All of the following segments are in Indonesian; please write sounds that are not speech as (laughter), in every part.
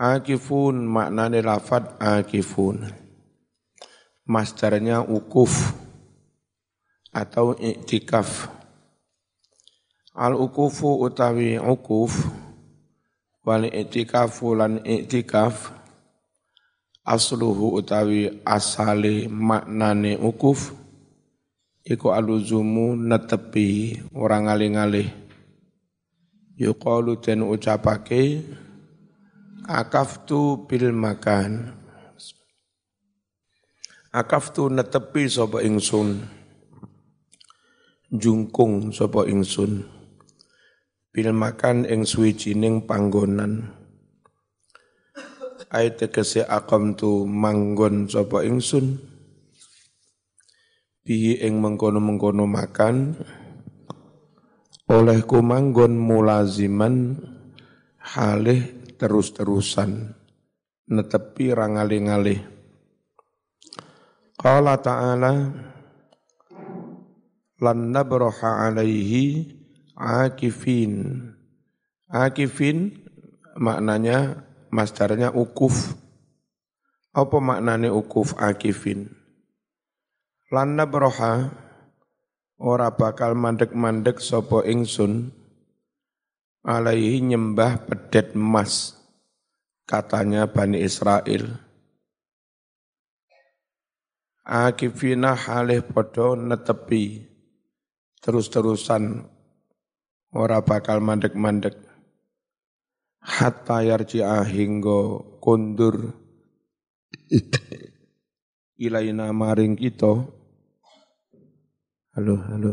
Akifun maknane lafad akifun. Masdarnya ukuf atau iktikaf. Al ukufu utawi ukuf wal iktikafu lan iktikaf asluhu utawi asale maknane ukuf iku aluzumu netepi orang ngalih-ngalih yuqalu den ucapake akaftu bil makan. Akaftu netepi sapa ingsun. Jungkung sapa ingsun. Bil makan ing suwijining panggonan. Ai tegese tu manggon sapa ingsun. Bihi ing mengkono-mengkono makan? Oleh manggon mulaziman halih terus-terusan netepi rangali-ngalih Qala ta'ala lan nabroha alaihi akifin. Akifin maknanya masdarnya ukuf. Apa maknanya ukuf akifin? Lan nabroha ora bakal mandek-mandek sopo ingsun alaihi nyembah pedet emas katanya Bani Israel. Akifina halih podo netepi terus-terusan. Ora bakal mandek-mandek. Hatta yarji'a hingga kundur. (laughs) Ilaina maring kita. Halo, halo.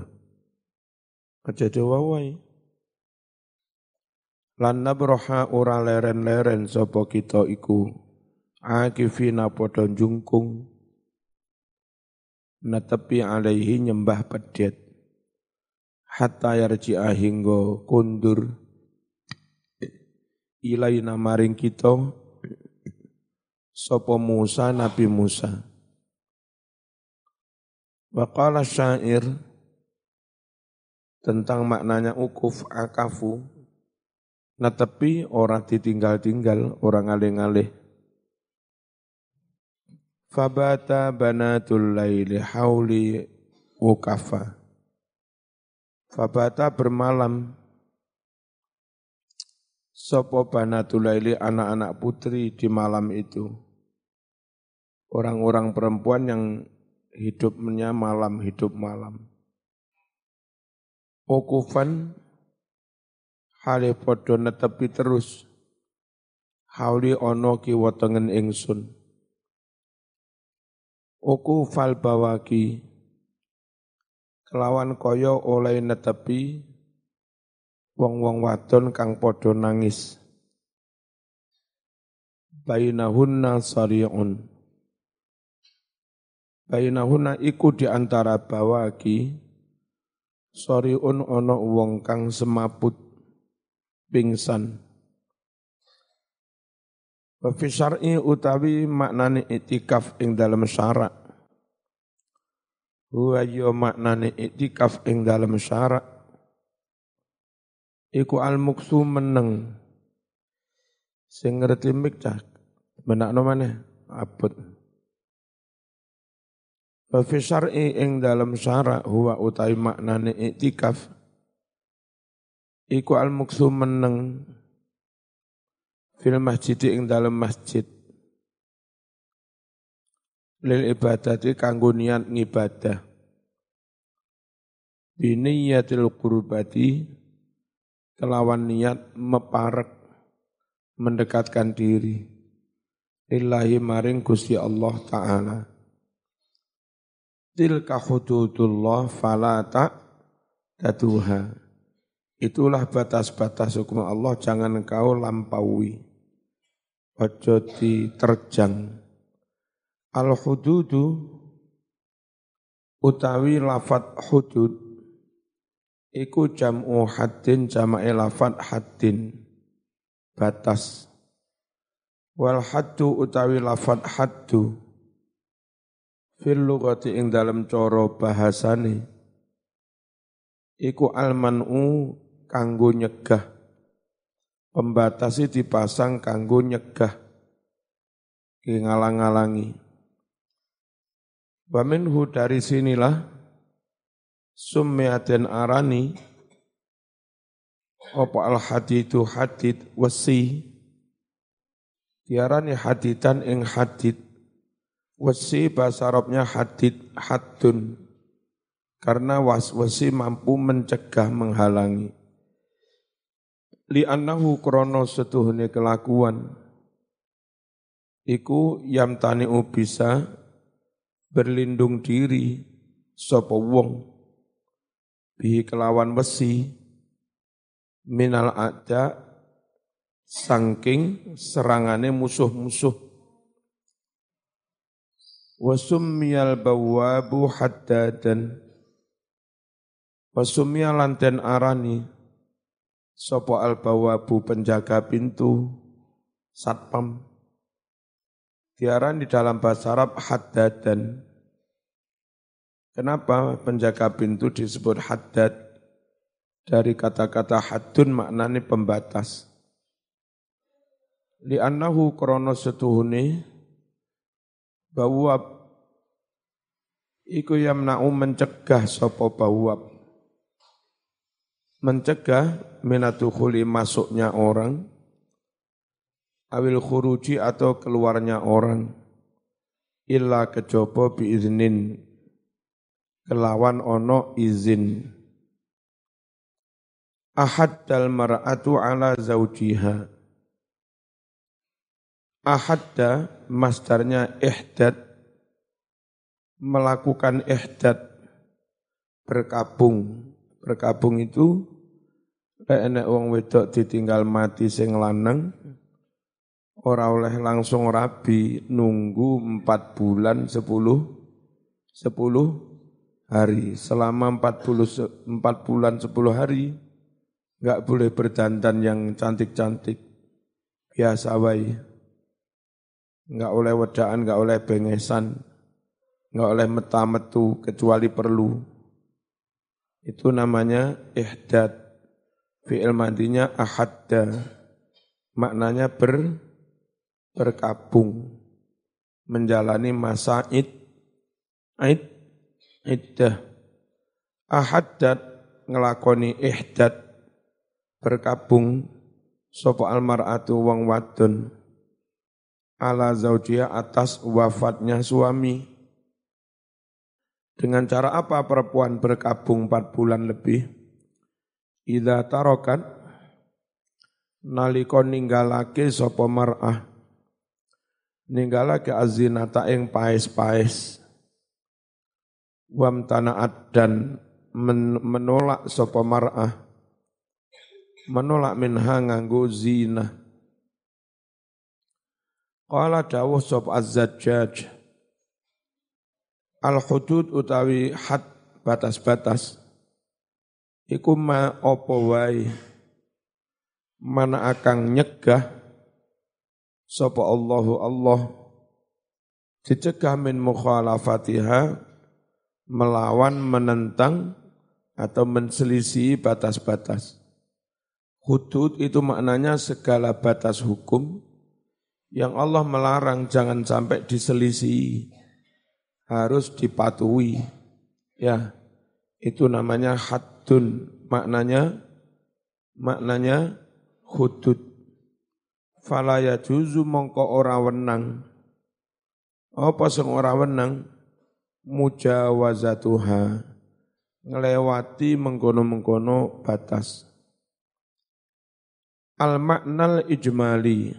Aja wawai. Lan nabroha ora leren-leren sapa kita iku. Akifina padha jungkung netepi alaihi nyembah pedet hatta yarji'a hingga kundur. Ilaina maring kita. Sapa Musa Nabi Musa. Waqala syair tentang maknanya ukuf akafu netepi orang ditinggal-tinggal orang ngalih-ngalih Fabata banatul laili hauli ukafa Fabata bermalam. Sopo banatul laili anak-anak putri di malam itu? Orang-orang perempuan yang hidupnya malam hidup malam. Ukufan hale podo netepi terus hauli ono kiwa tengen ingsun. Ukufal bawaki kelawan koyo oleh netepi wong-wong wadon kang podo nangis. Bainahunna sari'un Bainahuna iku di antara bawaki soriun ono wong kang semaput pingsan. Wa syar'i utawi maknane itikaf ing dalam syarak. Huwa yo maknane itikaf ing dalam syarak. Iku al-muksu meneng. Sing ngerti mik cah. Benakno maneh abot. Fi syar'i ing dalam syara huwa utai maknane iktikaf iku al muksu meneng. Fil masjid ing dalam masjid. Lil ibadati kanggo niat ngibadah. Biniyatil qurbati kelawan niat meparek mendekatkan diri. Lillahi maring Gusti Allah taala. Tilka hududullah fala tatuha. Itulah batas-batas hukum Allah jangan engkau lampaui. Ojo diterjang. Al hududu utawi lafat hudud iku jam'u haddin jama'i lafat haddin batas. Wal haddu utawi lafat haddu fil lughati ing dalam cara bahasane iku almanu kanggo nyegah. Pembatasi dipasang kanggo nyegah. Ngalang-ngalangi. Waminhu dari sinilah summiatin arani apa al hadidu hadid wasi diarani hadidan ing hadid. Wasi bahasa Arabnya hadid haddun. Karena was wasi mampu mencegah menghalangi li'annahu krono setuhune kelakuan. Iku yamtani'u bisa berlindung diri sapa wong. Bihi kelawan besi minal ada sangking serangane musuh-musuh. Wasummiyal bawabu haddadan wasummiya lanten arani Sopo al bawabu penjaga pintu satpam. Diaran di dalam bahasa Arab haddadan. Kenapa penjaga pintu disebut haddad? Dari kata-kata haddun maknanya pembatas. Li'annahu krono setuhuni bawab iku yamna'u mencegah sopo bawab mencegah minatuhuli masuknya orang, awil khuruji atau keluarnya orang, illa kecoba biiznin, kelawan ono izin. Ahad dal mar'atu ala zaujiha. Ahadda masdarnya ihdad, melakukan ihdad, berkabung, Berkabung itu lek enek wong wedok ditinggal mati sing lanang ora oleh langsung rabi nunggu empat bulan sepuluh sepuluh hari. Selama empat puluh empat bulan sepuluh hari nggak boleh berdandan yang cantik-cantik. Biasa wae. Nggak oleh wedaan nggak oleh bengesan nggak oleh meta-metu kecuali perlu itu namanya ihdad. Fi'il mandinya ahadda. Maknanya ber, berkabung. Menjalani masa id, id, iddah. Ahaddad ngelakoni ihdad. Berkabung. Sopo almar'atu wong wadun. Ala zaujia atas wafatnya suami dengan cara apa perempuan berkabung empat bulan lebih? Ida tarokan naliko ninggalake sopo mar'ah? Ninggalake azinata ing paes-paes wam tanaat dan men menolak sopo mar'ah. Menolak minha nganggo zina. Qala dawuh sop az-zajjaj Al-hudud utawi had batas-batas. Iku ma apa wae? Mana akan nyegah sapa Allahu Allah? Dicegah min mukhalafatiha melawan menentang atau menselisih batas-batas. Hudud itu maknanya segala batas hukum yang Allah melarang jangan sampai diselisih harus dipatuhi. Ya, itu namanya haddun, maknanya maknanya hudud. Fala juzu mongko ora wenang. Apa sing ora wenang? Mujawazatuha. Ngelewati mengkono-mengkono batas. Al maknal ijmali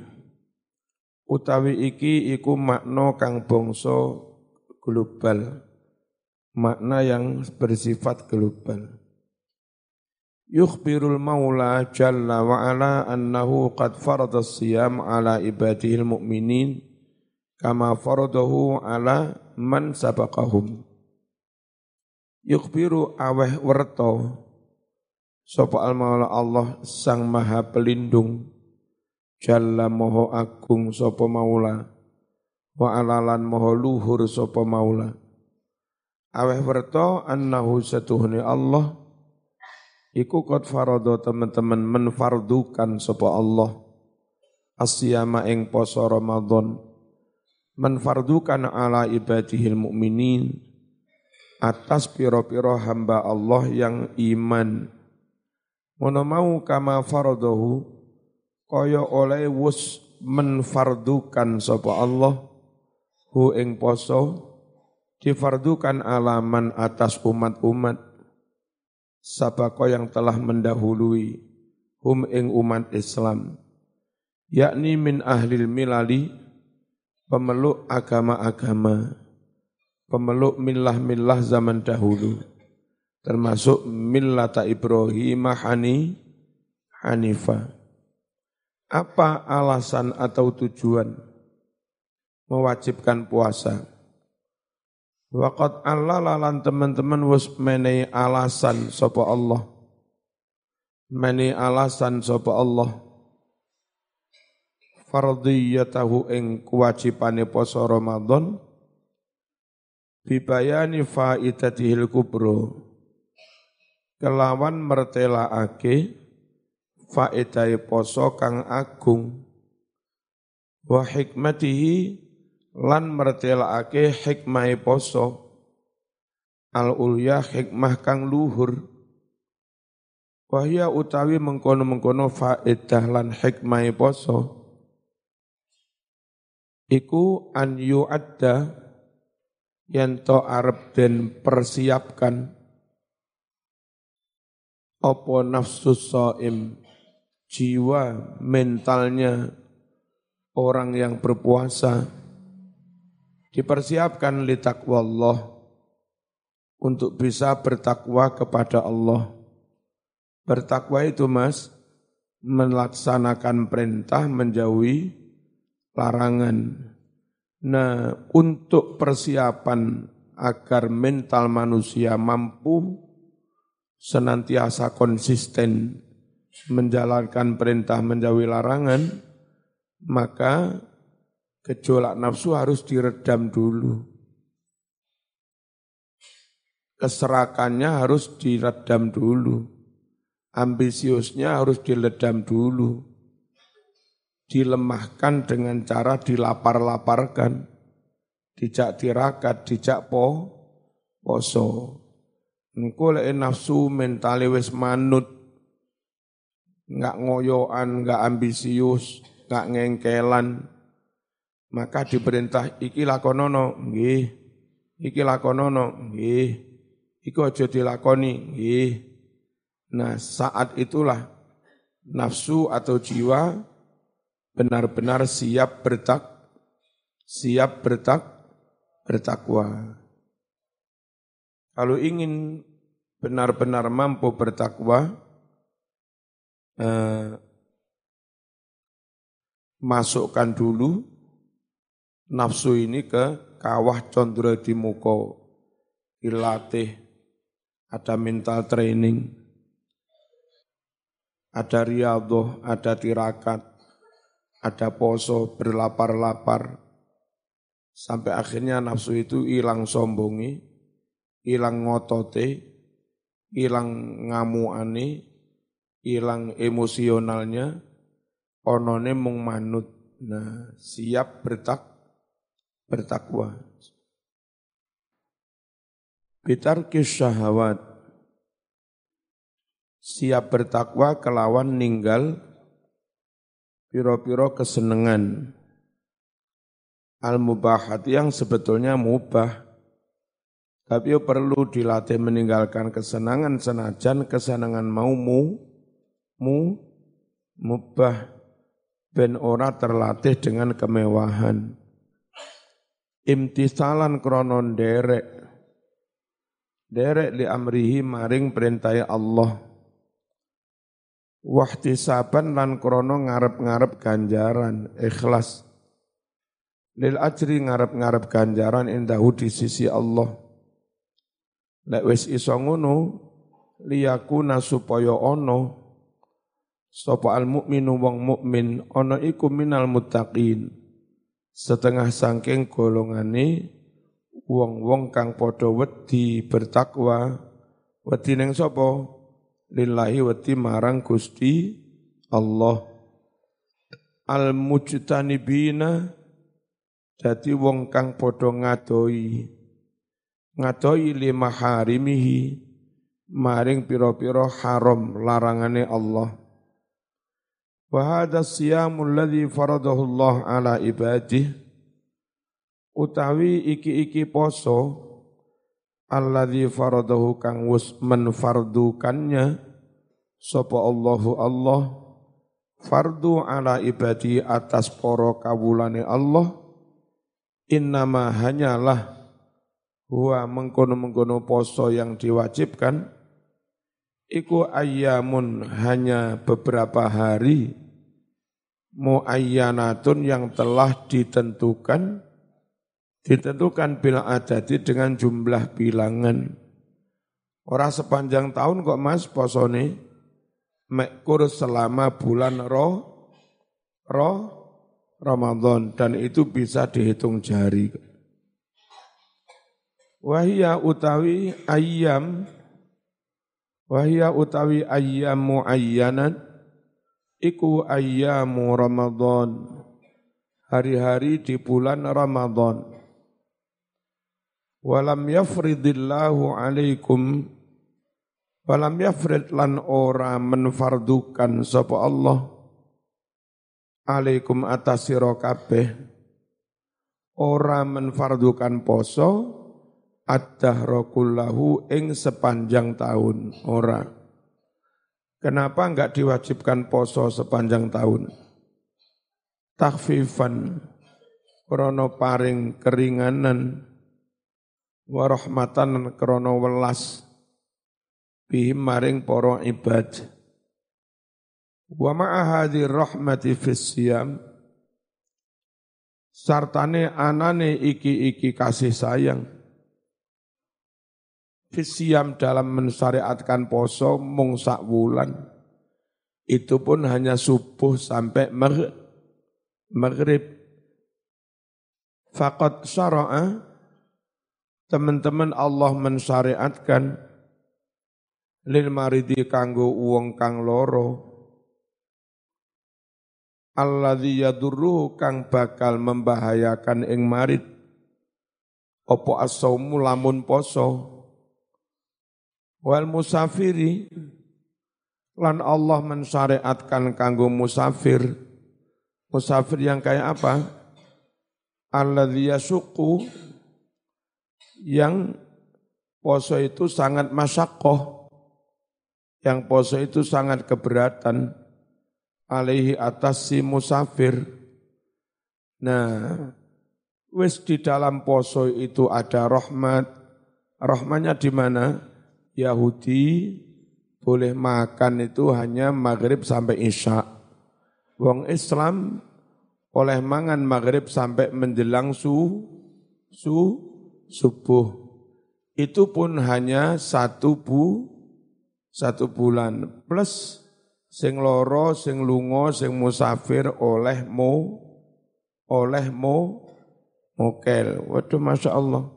utawi iki iku makna kang bangsa global, makna yang bersifat global. Yukhbirul maula jalla wa ala annahu qad farada siyam ala ibadihil mu'minin kama faradahu ala man sabaqahum. Yukhbiru aweh werto sapa al maula Allah sang maha pelindung jalla moho agung sapa maula wa alalan moho luhur sapa maula. Aweh werto annahu satuhni Allah iku kot farodo teman-teman menfardukan sapa Allah. Asyama ing poso Ramadan. Menfardukan ala ibadihil mu'minin atas piro-piro hamba Allah yang iman. Ngono mau kama faradahu kaya oleh wus menfardukan sapa Allah hu ing poso difardukan alaman atas umat-umat sabako yang telah mendahului hum ing umat Islam yakni min ahlil milali pemeluk agama-agama pemeluk millah-millah zaman dahulu termasuk millata Ibrahim hani Hanifa. Apa alasan atau tujuan mewajibkan puasa Waqat Allah lalan teman-teman wis menei alasan sapa Allah. Menei alasan sapa Allah. Fardiyatahu ing kewajibane poso Ramadan bibayani faidatihil kubro kelawan mertelaake faedai poso kang agung wa hikmatihi lan mertelake hikmah poso. Al ulya hikmah kang luhur. Wahya utawi mengkono-mengkono faedah lan hikmah poso. Iku an yu'adda yen to arep den persiapkan. Apa nafsu saim jiwa mentalnya orang yang berpuasa dipersiapkan li Allah untuk bisa bertakwa kepada Allah. Bertakwa itu mas, melaksanakan perintah menjauhi larangan. Nah, untuk persiapan agar mental manusia mampu senantiasa konsisten menjalankan perintah menjauhi larangan, maka Gejolak nafsu harus diredam dulu. Keserakannya harus diredam dulu. Ambisiusnya harus diledam dulu. Dilemahkan dengan cara dilapar-laparkan. Dijak tirakat, dijak po, poso. Engko lek nafsu mentale wis manut. Enggak ngoyoan, enggak ambisius, enggak ngengkelan maka diperintah iki lakonono nggih. Iki lakonono nggih. Iku aja dilakoni nggih. Nah saat itulah nafsu atau jiwa benar-benar siap bertak siap bertak bertakwa. Kalau ingin benar-benar mampu bertakwa eh, masukkan dulu nafsu ini ke kawah condro di muka, dilatih, ada mental training, ada riadoh, ada tirakat, ada poso, berlapar-lapar, sampai akhirnya nafsu itu hilang sombongi, hilang ngotote, hilang ngamuane, hilang emosionalnya, onone mung manut. Nah, siap bertak bertakwa. Bitarkis syahwat. Siap bertakwa kelawan ninggal piro-piro kesenangan al-mubahat yang sebetulnya mubah. Tapi perlu dilatih meninggalkan kesenangan senajan kesenangan mau mu, mu mubah ben ora terlatih dengan kemewahan imtisalan kronon derek derek li amrihi maring perintah Allah. Wahtisaban lan krono ngarep-ngarep ganjaran ikhlas. Lil ajri ngarep-ngarep ganjaran indahu di sisi Allah. Lek wis iso ngono liyakuna supaya ono. Sapa al mukminu wong mukmin ana iku minal muttaqin setengah sangking golongane wong-wong kang padha wedi bertakwa. Wedi ning sapa? Lillahi wati marang Gusti Allah. Al mujtanibina dadi wong kang padha ngadoi. Ngadoi lima harimihi maring pira-pira haram larangane Allah wa hadha siyamul ladzi faradahu Allah ala ibadih utawi iki-iki poso alladzi faradahu kang wis menfardukannya sapa Allahu Allah fardu ala ibadi atas poro kawulane Allah innama hanyalah huwa mengkono-mengkono poso yang diwajibkan iku ayyamun hanya beberapa hari muayyanatun yang telah ditentukan Ditentukan bila adadi dengan jumlah bilangan. Orang sepanjang tahun kok mas posone mekur selama bulan roh, roh Ramadan dan itu bisa dihitung jari. Wahia utawi ayam, wahia utawi ayyamu ayyanat, iku ayyamu Ramadan, hari-hari di bulan Ramadan. Walam yafridillahu alaikum Walam yafrid lan ora menfardukan sapa Allah. Alaikum atas sira kabeh. Ora menfardukan poso ad-dahra kullahu ing sepanjang tahun. Ora. Kenapa enggak diwajibkan poso sepanjang tahun? Takfifan krono paring keringanan. Warahmatan krono welas. Bihim maring para ibad. Wa ma'a hadhi rahmati fis siyam. Sartane anane iki-iki kasih sayang fisiam dalam mensyariatkan poso mung sak wulan. Itu pun hanya subuh sampai maghrib faqad syara'a Teman-teman Allah mensyariatkan lil maridi kanggo uang kang loro. Alladzi yadurruhu kang bakal membahayakan ing marid. Opo asaumu lamun poso wal musafiri lan Allah mensyariatkan kanggo musafir musafir yang kayak apa alladzi yasuqu yang poso itu sangat masyakoh, yang poso itu sangat keberatan, alaihi atas si musafir. Nah, wis di dalam poso itu ada rahmat, rahmatnya di mana? Yahudi boleh makan itu hanya maghrib sampai isya. Wong Islam oleh mangan maghrib sampai menjelang su, su, subuh. Itu pun hanya satu bu satu bulan. Plus sing loro sing lungo sing musafir oleh mo oleh mo mokel. Waduh masya Allah.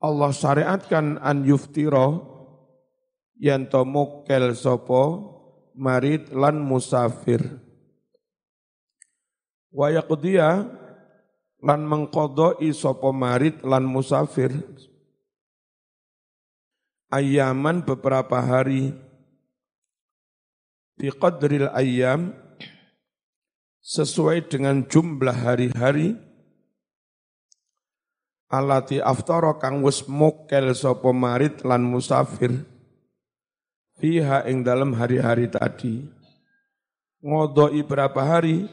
Allah syariatkan an yuftiro yanto mokel sopo marid lan musafir. Wa yaqdiya lan mengkodoi sopo marit lan musafir. Ayaman beberapa hari. Di qadril ayam sesuai dengan jumlah hari-hari. Alati aftara kang wis mokel sapa marit lan musafir fiha ing dalam hari-hari tadi ngodoi berapa hari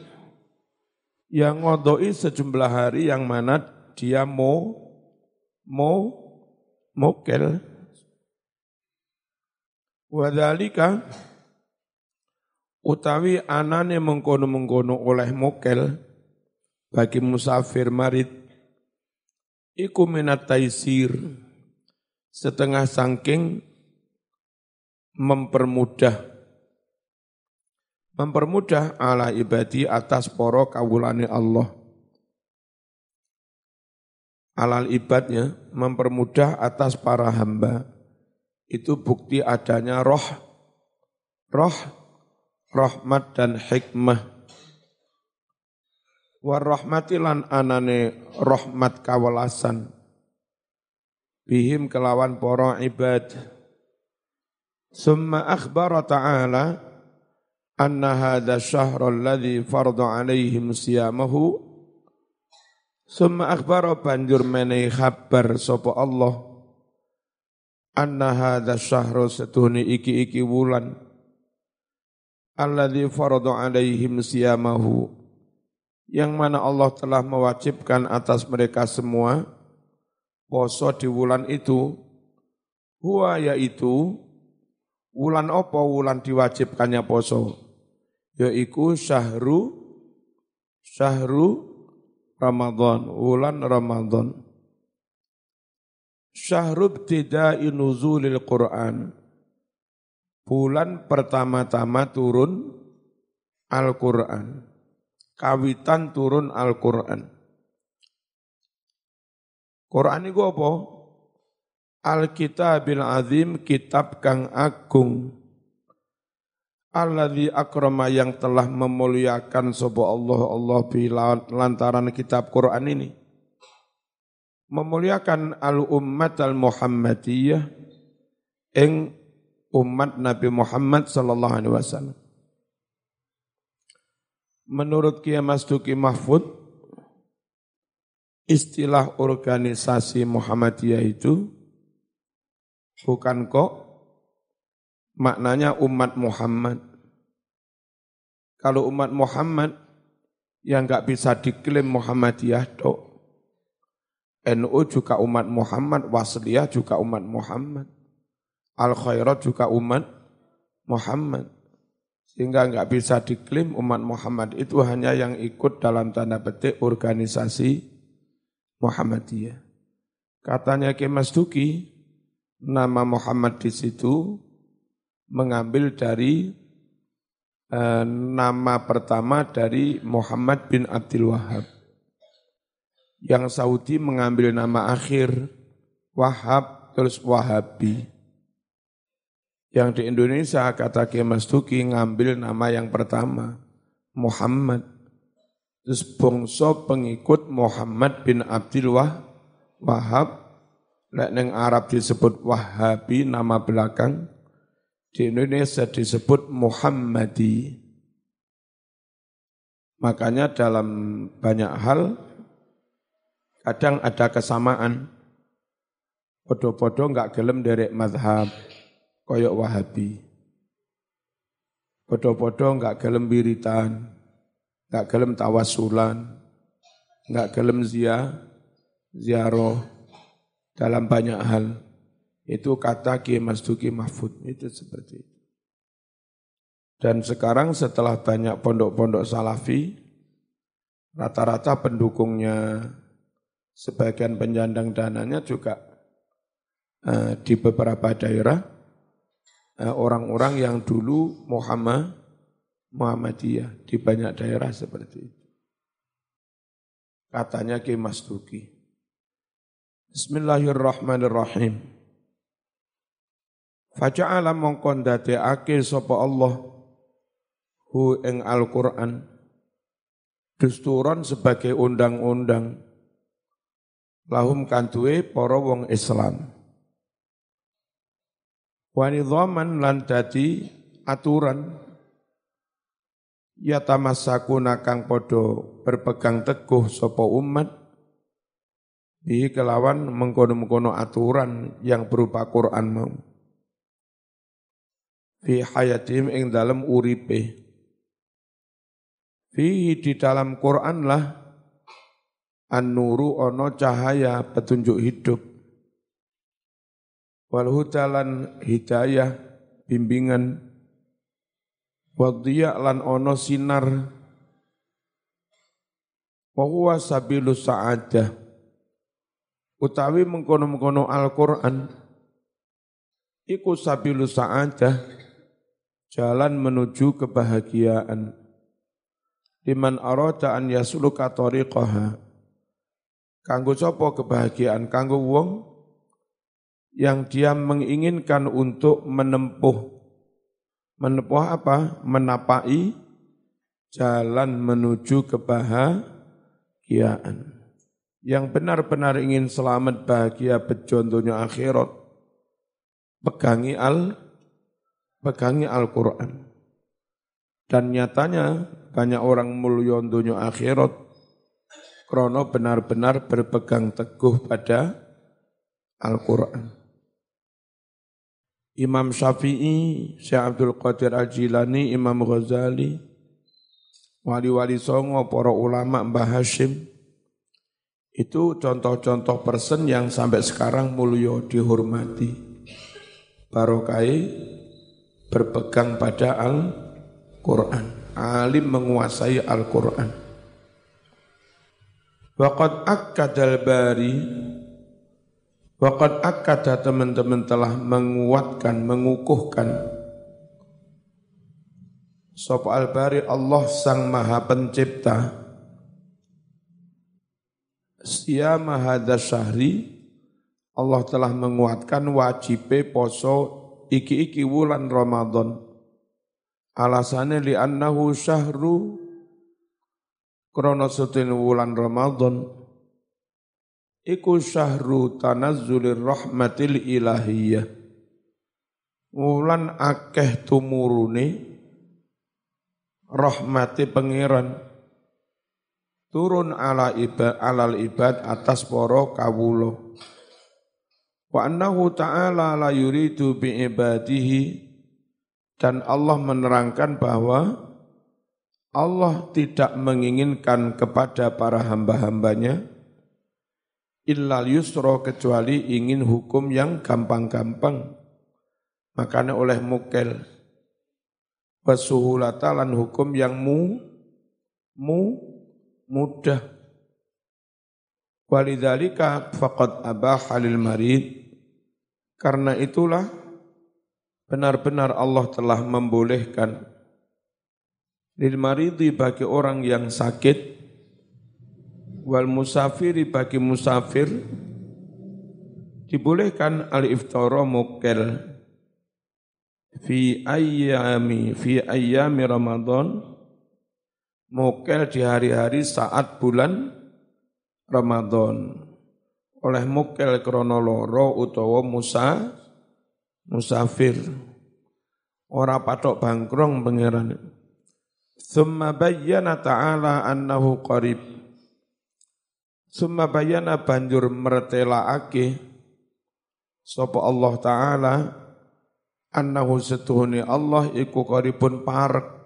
yang ngodoi sejumlah hari yang mana dia mau mau mokel. Wadhalika utawi anane mengkono-mengkono oleh mokel bagi musafir marit iku minat taisir setengah sangking mempermudah mempermudah ala ibadi atas poro kawulane Allah. Alal ibadnya mempermudah atas para hamba. Itu bukti adanya roh roh, rahmat dan hikmah. Warahmatilan anane rahmat kawalasan. Bihim kelawan poro ibad. Summa akhbara ta'ala anna hadha syahra alladhi farda alaihim siyamahu Summa akhbara banjur menehi khabar sapa Allah anna hadha syahra setuhni iki-iki wulan alladzi farada alaihim siyamahu yang mana Allah telah mewajibkan atas mereka semua. Poso di wulan itu. Huwa yaitu wulan apa wulan diwajibkannya poso yaiku syahru syahru Ramadan wulan Ramadan Syahrub tidai nuzulil Quran. Bulan pertama-tama turun Al-Quran. Kawitan turun Al-Quran. Quran itu apa? Al-Kitabil Azim, kitab kang agung. Alladzi akrama yang telah memuliakan sapa Allah Allah bi lantaran kitab Quran ini memuliakan al-ummat al-Muhammadiyah ing umat Nabi Muhammad sallallahu alaihi wasallam. Menurut Kiai Masduki Mahfud, istilah organisasi Muhammadiyah itu bukan kok maknanya umat Muhammad. Kalau umat Muhammad yang nggak bisa diklaim Muhammadiyah dok, NU juga umat Muhammad, Wasliyah juga umat Muhammad. Al Khairat juga umat Muhammad. Sehingga nggak bisa diklaim umat Muhammad itu hanya yang ikut dalam tanda petik organisasi Muhammadiyah. Katanya Ki Mas Duki, nama Muhammad di situ mengambil dari eh, nama pertama dari Muhammad bin Abdul Wahab yang Saudi mengambil nama akhir Wahab terus Wahabi. Yang di Indonesia kata Kiai Mas Duki ngambil nama yang pertama Muhammad. Terus bongso pengikut Muhammad bin Abdul Wahab. Lek neng Arab disebut Wahabi nama belakang. Di Indonesia disebut Muhammadi. Makanya dalam banyak hal Kadang ada kesamaan. Podo-podo enggak gelem derek madhab, koyok wahabi. Podo-podo enggak gelem biritan, enggak gelem tawasulan, enggak gelem zia, ziaroh dalam banyak hal. Itu kata Ki Mas Duki Mahfud, itu seperti itu. Dan sekarang setelah banyak pondok-pondok salafi, rata-rata pendukungnya sebagian penyandang dananya juga uh, di beberapa daerah uh, orang-orang yang dulu Muhammad Muhammadiyah di banyak daerah seperti itu. Katanya Ki Mas Duki. Bismillahirrahmanirrahim. Faja'ala mongkon dadekake sapa Allah hu ing Al-Qur'an sebagai undang-undang lahum kantuwe para wong Islam. Wanidhaman lan dadi aturan ya tamassakuna kang padha berpegang teguh sapa umat bi kelawan mengkono-mengkono aturan yang berupa Quran mau fi hayatim ing dalam uripe fi di dalam Quran lah An-nuru ono cahaya petunjuk hidup. Wal hudalan hidayah bimbingan. Wadhiya lan ono sinar. Wa sabilus sa'adah. Utawi mengkono-mengkono Al-Qur'an iku sabilus sa'adah jalan menuju kebahagiaan. Liman arada an yasluka tariqaha Kanggo sopo kebahagiaan? Kanggo wong yang dia menginginkan untuk menempuh Menepuh apa? Menapai jalan menuju kebahagiaan. Yang benar-benar ingin selamat bahagia bejontonya akhirat, pegangi al pegangi Al-Quran. Dan nyatanya banyak orang mulya dunia akhirat krono benar-benar berpegang teguh pada Al-Quran. Imam Syafi'i, Syekh Abdul Qadir Al-Jilani, Imam Ghazali, wali-wali songo, para ulama Mbah Hashim, itu contoh-contoh person yang sampai sekarang mulio dihormati. Barokai berpegang pada Al-Quran. Alim menguasai Al-Quran. Waqad akkadal bari Waqad akkada teman-teman telah menguatkan, mengukuhkan Sop al-bari Allah sang maha pencipta Siyama hadha syahri Allah telah menguatkan wajib poso iki-iki wulan Ramadan. Alasannya li annahu syahru krono wulan Ramadan. Iku syahru tanazzulir rahmatil ilahiyah. Wulan akeh tumurune rahmati pangeran turun ala ibad alal ibad atas poro kawulo wa annahu ta'ala la yuridu bi ibadihi dan Allah menerangkan bahwa Allah tidak menginginkan kepada para hamba-hambanya illal yusro kecuali ingin hukum yang gampang-gampang. Makanya oleh mukel wasuhulata hukum yang mu mu mudah. Walidhalika faqad abah halil marid. Karena itulah benar-benar Allah telah membolehkan lil maridi bagi orang yang sakit wal musafiri bagi musafir dibolehkan al iftara mukel fi ayyami fi ayyami Ramadan mukel di hari-hari saat bulan Ramadan. Oleh mukel kronoloro utawa musa musafir. Ora patok bangkrong pangeran. Summa bayyana ta'ala annahu qarib. Summa bayyana banjur mertelaake sapa Allah taala annahu setuhuni Allah iku qaribun parek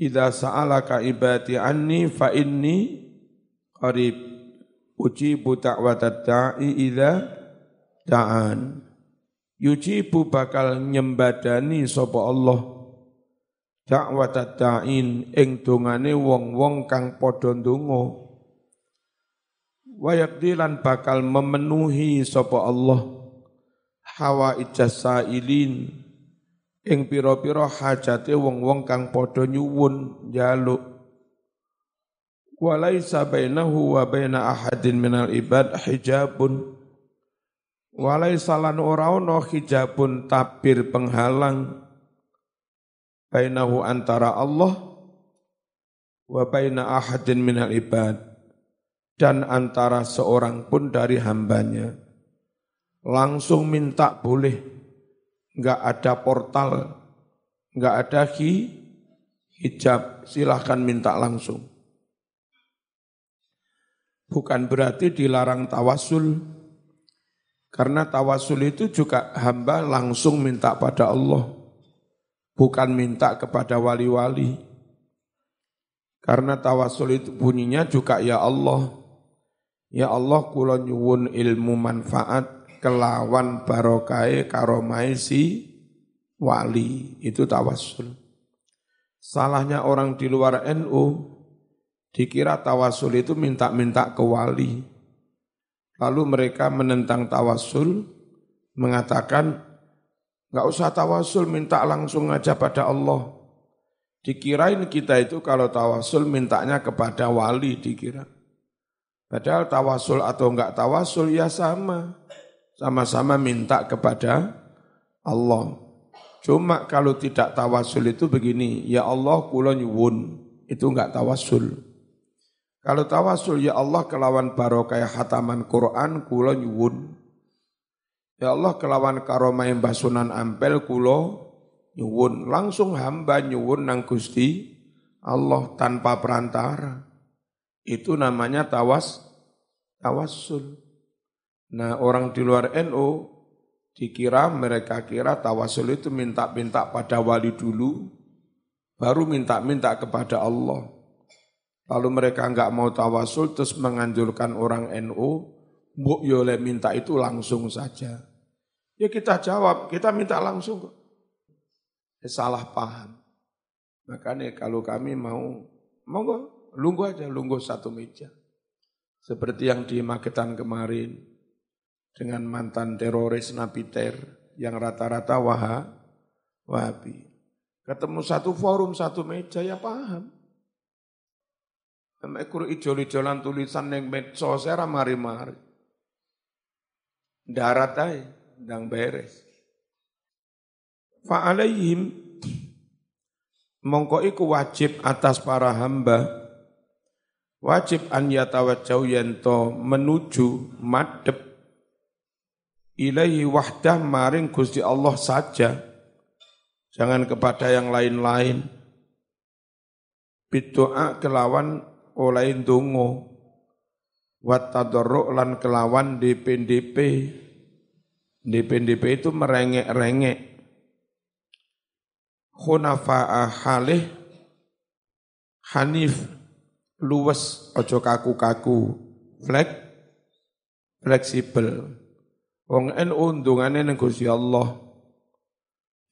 Idza sa'alaka ibadi anni fa inni qarib ujibu da'watat da'i idza da'an. Yujibu bakal nyembadani sapa Allah da'watat da'in ing dongane wong-wong kang padha ndonga. Wa bakal memenuhi sapa Allah hawa ijasailin ing pira-pira hajate wong-wong kang padha nyuwun njaluk. Walaisa bainahu wa baina ahadin minal ibad hijabun. Walaisa lan ora ana hijabun tabir penghalang bainahu antara Allah wa baina ahadin minal ibad dan antara seorang pun dari hambanya. Langsung minta boleh, nggak ada portal, nggak ada hi, hijab, silahkan minta langsung. Bukan berarti dilarang tawasul, karena tawasul itu juga hamba langsung minta pada Allah, bukan minta kepada wali-wali. Karena tawasul itu bunyinya juga ya Allah, ya Allah kula nyuwun ilmu manfaat, kelawan barokai karomai si wali itu tawasul. Salahnya orang di luar NU dikira tawasul itu minta-minta ke wali. Lalu mereka menentang tawasul, mengatakan nggak usah tawasul, minta langsung aja pada Allah. Dikirain kita itu kalau tawasul mintanya kepada wali dikira. Padahal tawasul atau enggak tawasul ya sama sama-sama minta kepada Allah. Cuma kalau tidak tawasul itu begini, ya Allah kula nyuwun, itu enggak tawasul. Kalau tawasul ya Allah kelawan barokah hataman Quran kula nyuwun. Ya Allah kelawan karomah Mbah Sunan Ampel kula nyuwun, langsung hamba nyuwun nang Gusti Allah tanpa perantara. Itu namanya tawas tawassul. Nah orang di luar NU dikira mereka kira tawasul itu minta-minta pada wali dulu, baru minta-minta kepada Allah. Lalu mereka enggak mau tawasul terus menganjurkan orang NU, mbok yole minta itu langsung saja. Ya kita jawab, kita minta langsung kok. Ya, salah paham. Makanya kalau kami mau, monggo, lunggu aja, lunggu satu meja. Seperti yang di Magetan kemarin, dengan mantan teroris Napiter yang rata-rata waha, wahabi. Ketemu satu forum, satu meja, ya paham. Ekur ijol-ijolan tulisan yang medsos, saya mari-mari. Darat beres. Fa'alaihim mongko iku wajib atas para hamba wajib an yatawajjau yanto menuju madep ilaihi wahdah maring Gusti Allah saja. Jangan kepada yang lain-lain. Bidoa kelawan oleh dungo wat lan kelawan DPDP DP-DP itu merengek-rengek. Khunafa'a halih. Hanif luwes ojo kaku-kaku. Flek fleksibel wong en undungane ning Gusti Allah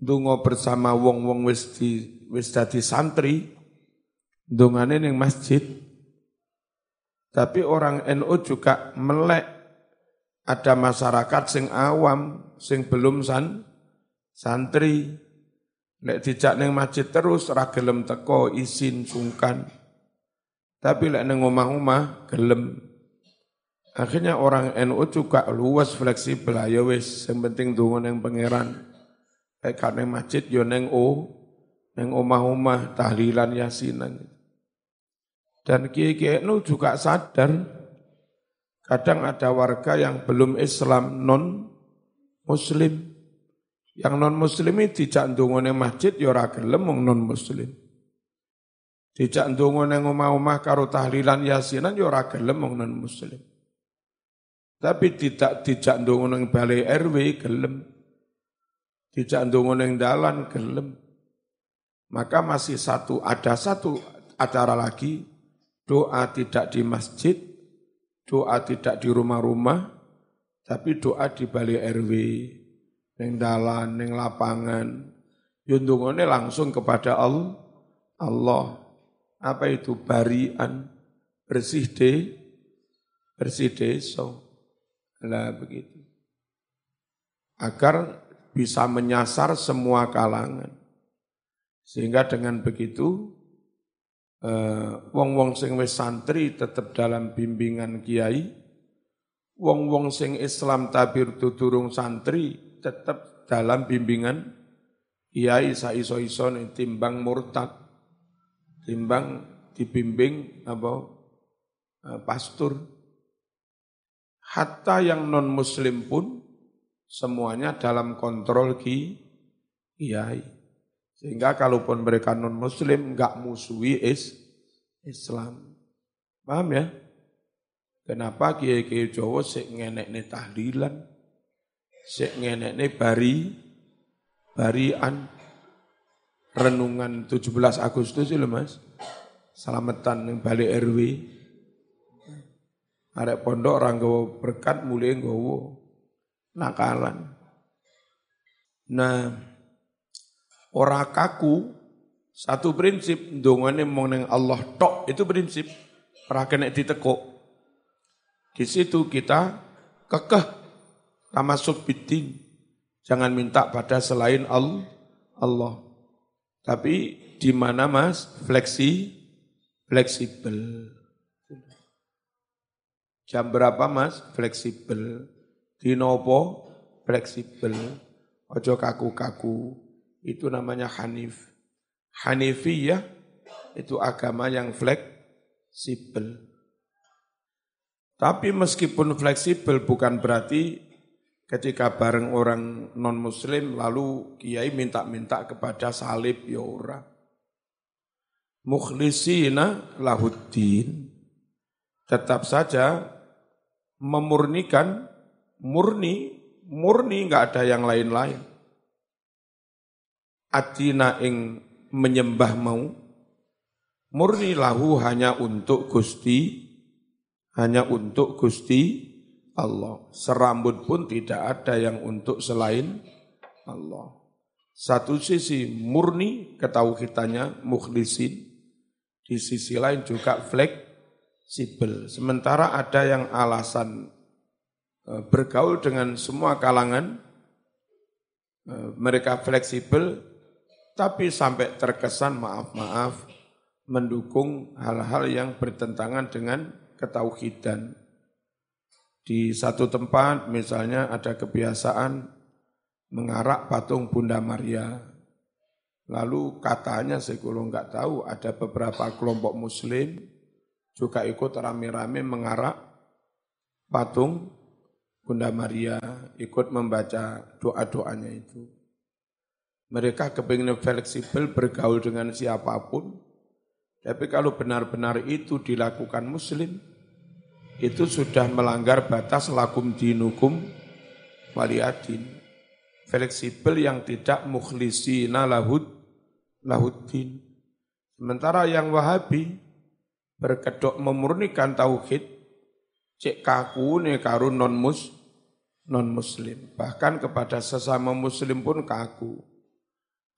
ndonga bersama wong-wong wis di wis dadi santri ndungane ning masjid tapi orang NU juga melek ada masyarakat sing awam, sing belum san, santri. Lek dijak neng masjid terus ra gelem teko isin sungkan. Tapi lek neng omah-omah gelem. Akhirnya orang NU juga luas fleksibel ayo wis sing penting donga neng pangeran. Lek neng masjid yo neng o neng omah-omah tahlilan yasinan. Dan kiai-kiai NU juga sadar Kadang ada warga yang belum Islam non Muslim. Yang non Muslim ini dijak ndongone masjid ya ora gelem non Muslim. Dijak ndongone omah-omah karo tahlilan yasinan ya ora gelem non Muslim. Tapi tidak dijak ndongone balai RW gelem. Dijak ndongone dalan gelem. Maka masih satu ada satu acara lagi doa tidak di masjid doa tidak di rumah-rumah, tapi doa di balik RW, neng dalan, neng lapangan. Yundungone langsung kepada Allah. Allah. Apa itu barian bersih de bersih desa. Lah begitu. Agar bisa menyasar semua kalangan. Sehingga dengan begitu Eh, wong-wong sing wis santri tetap dalam bimbingan kiai, wong-wong sing Islam tabir tuturung santri tetap dalam bimbingan kiai saiso-iso timbang murtad, timbang dibimbing apa eh, pastur. Hatta yang non muslim pun semuanya dalam kontrol ki kiai. Sehingga kalaupun mereka non muslim nggak musuhi is Islam. Paham ya? Kenapa kiai-kiai Jawa sik ngenekne tahlilan, sik ngenekne bari, barian, renungan 17 Agustus itu mas, selamatan yang balik RW, Arek pondok orang gawa berkat mulai gawa nakalan. Nah, ora kaku satu prinsip dongane meneng Allah tok itu prinsip. Ora ditekuk. Di situ kita kekeh tamasuk bidin. Jangan minta pada selain Allah. Tapi di mana Mas? Fleksi fleksibel jam berapa Mas fleksibel di nopo fleksibel ojo kaku-kaku itu namanya Hanif. Hanifiyah itu agama yang fleksibel. Tapi meskipun fleksibel bukan berarti ketika bareng orang non-muslim lalu kiai minta-minta kepada salib ya ora. Mukhlisina lahuddin. Tetap saja memurnikan, murni, murni nggak ada yang lain-lain. Adina ing menyembah mau, murni lahu hanya untuk Gusti hanya untuk Gusti Allah. Serambut pun tidak ada yang untuk selain Allah. Satu sisi murni ketauhidannya mukhlisin, di sisi lain juga fleksibel. Sementara ada yang alasan e, bergaul dengan semua kalangan, e, mereka fleksibel, tapi sampai terkesan maaf-maaf mendukung hal-hal yang bertentangan dengan ketauhidan. Di satu tempat misalnya ada kebiasaan mengarak patung Bunda Maria. Lalu katanya saya kalau nggak tahu ada beberapa kelompok muslim juga ikut rame-rame mengarak patung Bunda Maria, ikut membaca doa-doanya itu. Mereka kepingin fleksibel bergaul dengan siapa pun, tapi kalau benar-benar itu dilakukan muslim, itu sudah melanggar batas lakum dinukum waliadin. Fleksibel yang tidak mukhlisina lahud, lahuddin. Sementara yang wahabi berkedok memurnikan tauhid, cek kaku ne karun non mus non muslim. Bahkan kepada sesama muslim pun kaku.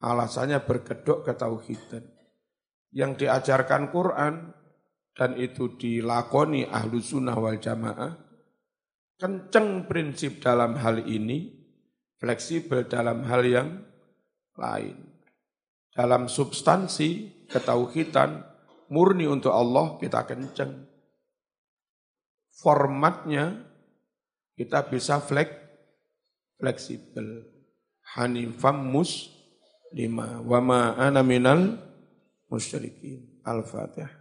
Alasannya berkedok ketauhidan yang diajarkan Quran dan itu dilakoni ahlu sunnah wal jamaah, kenceng prinsip dalam hal ini, fleksibel dalam hal yang lain. Dalam substansi ketauhidan murni untuk Allah kita kenceng. Formatnya kita bisa flek, fleksibel. Hanifam mus lima. Wama ana minal musyrikin. Al-Fatihah.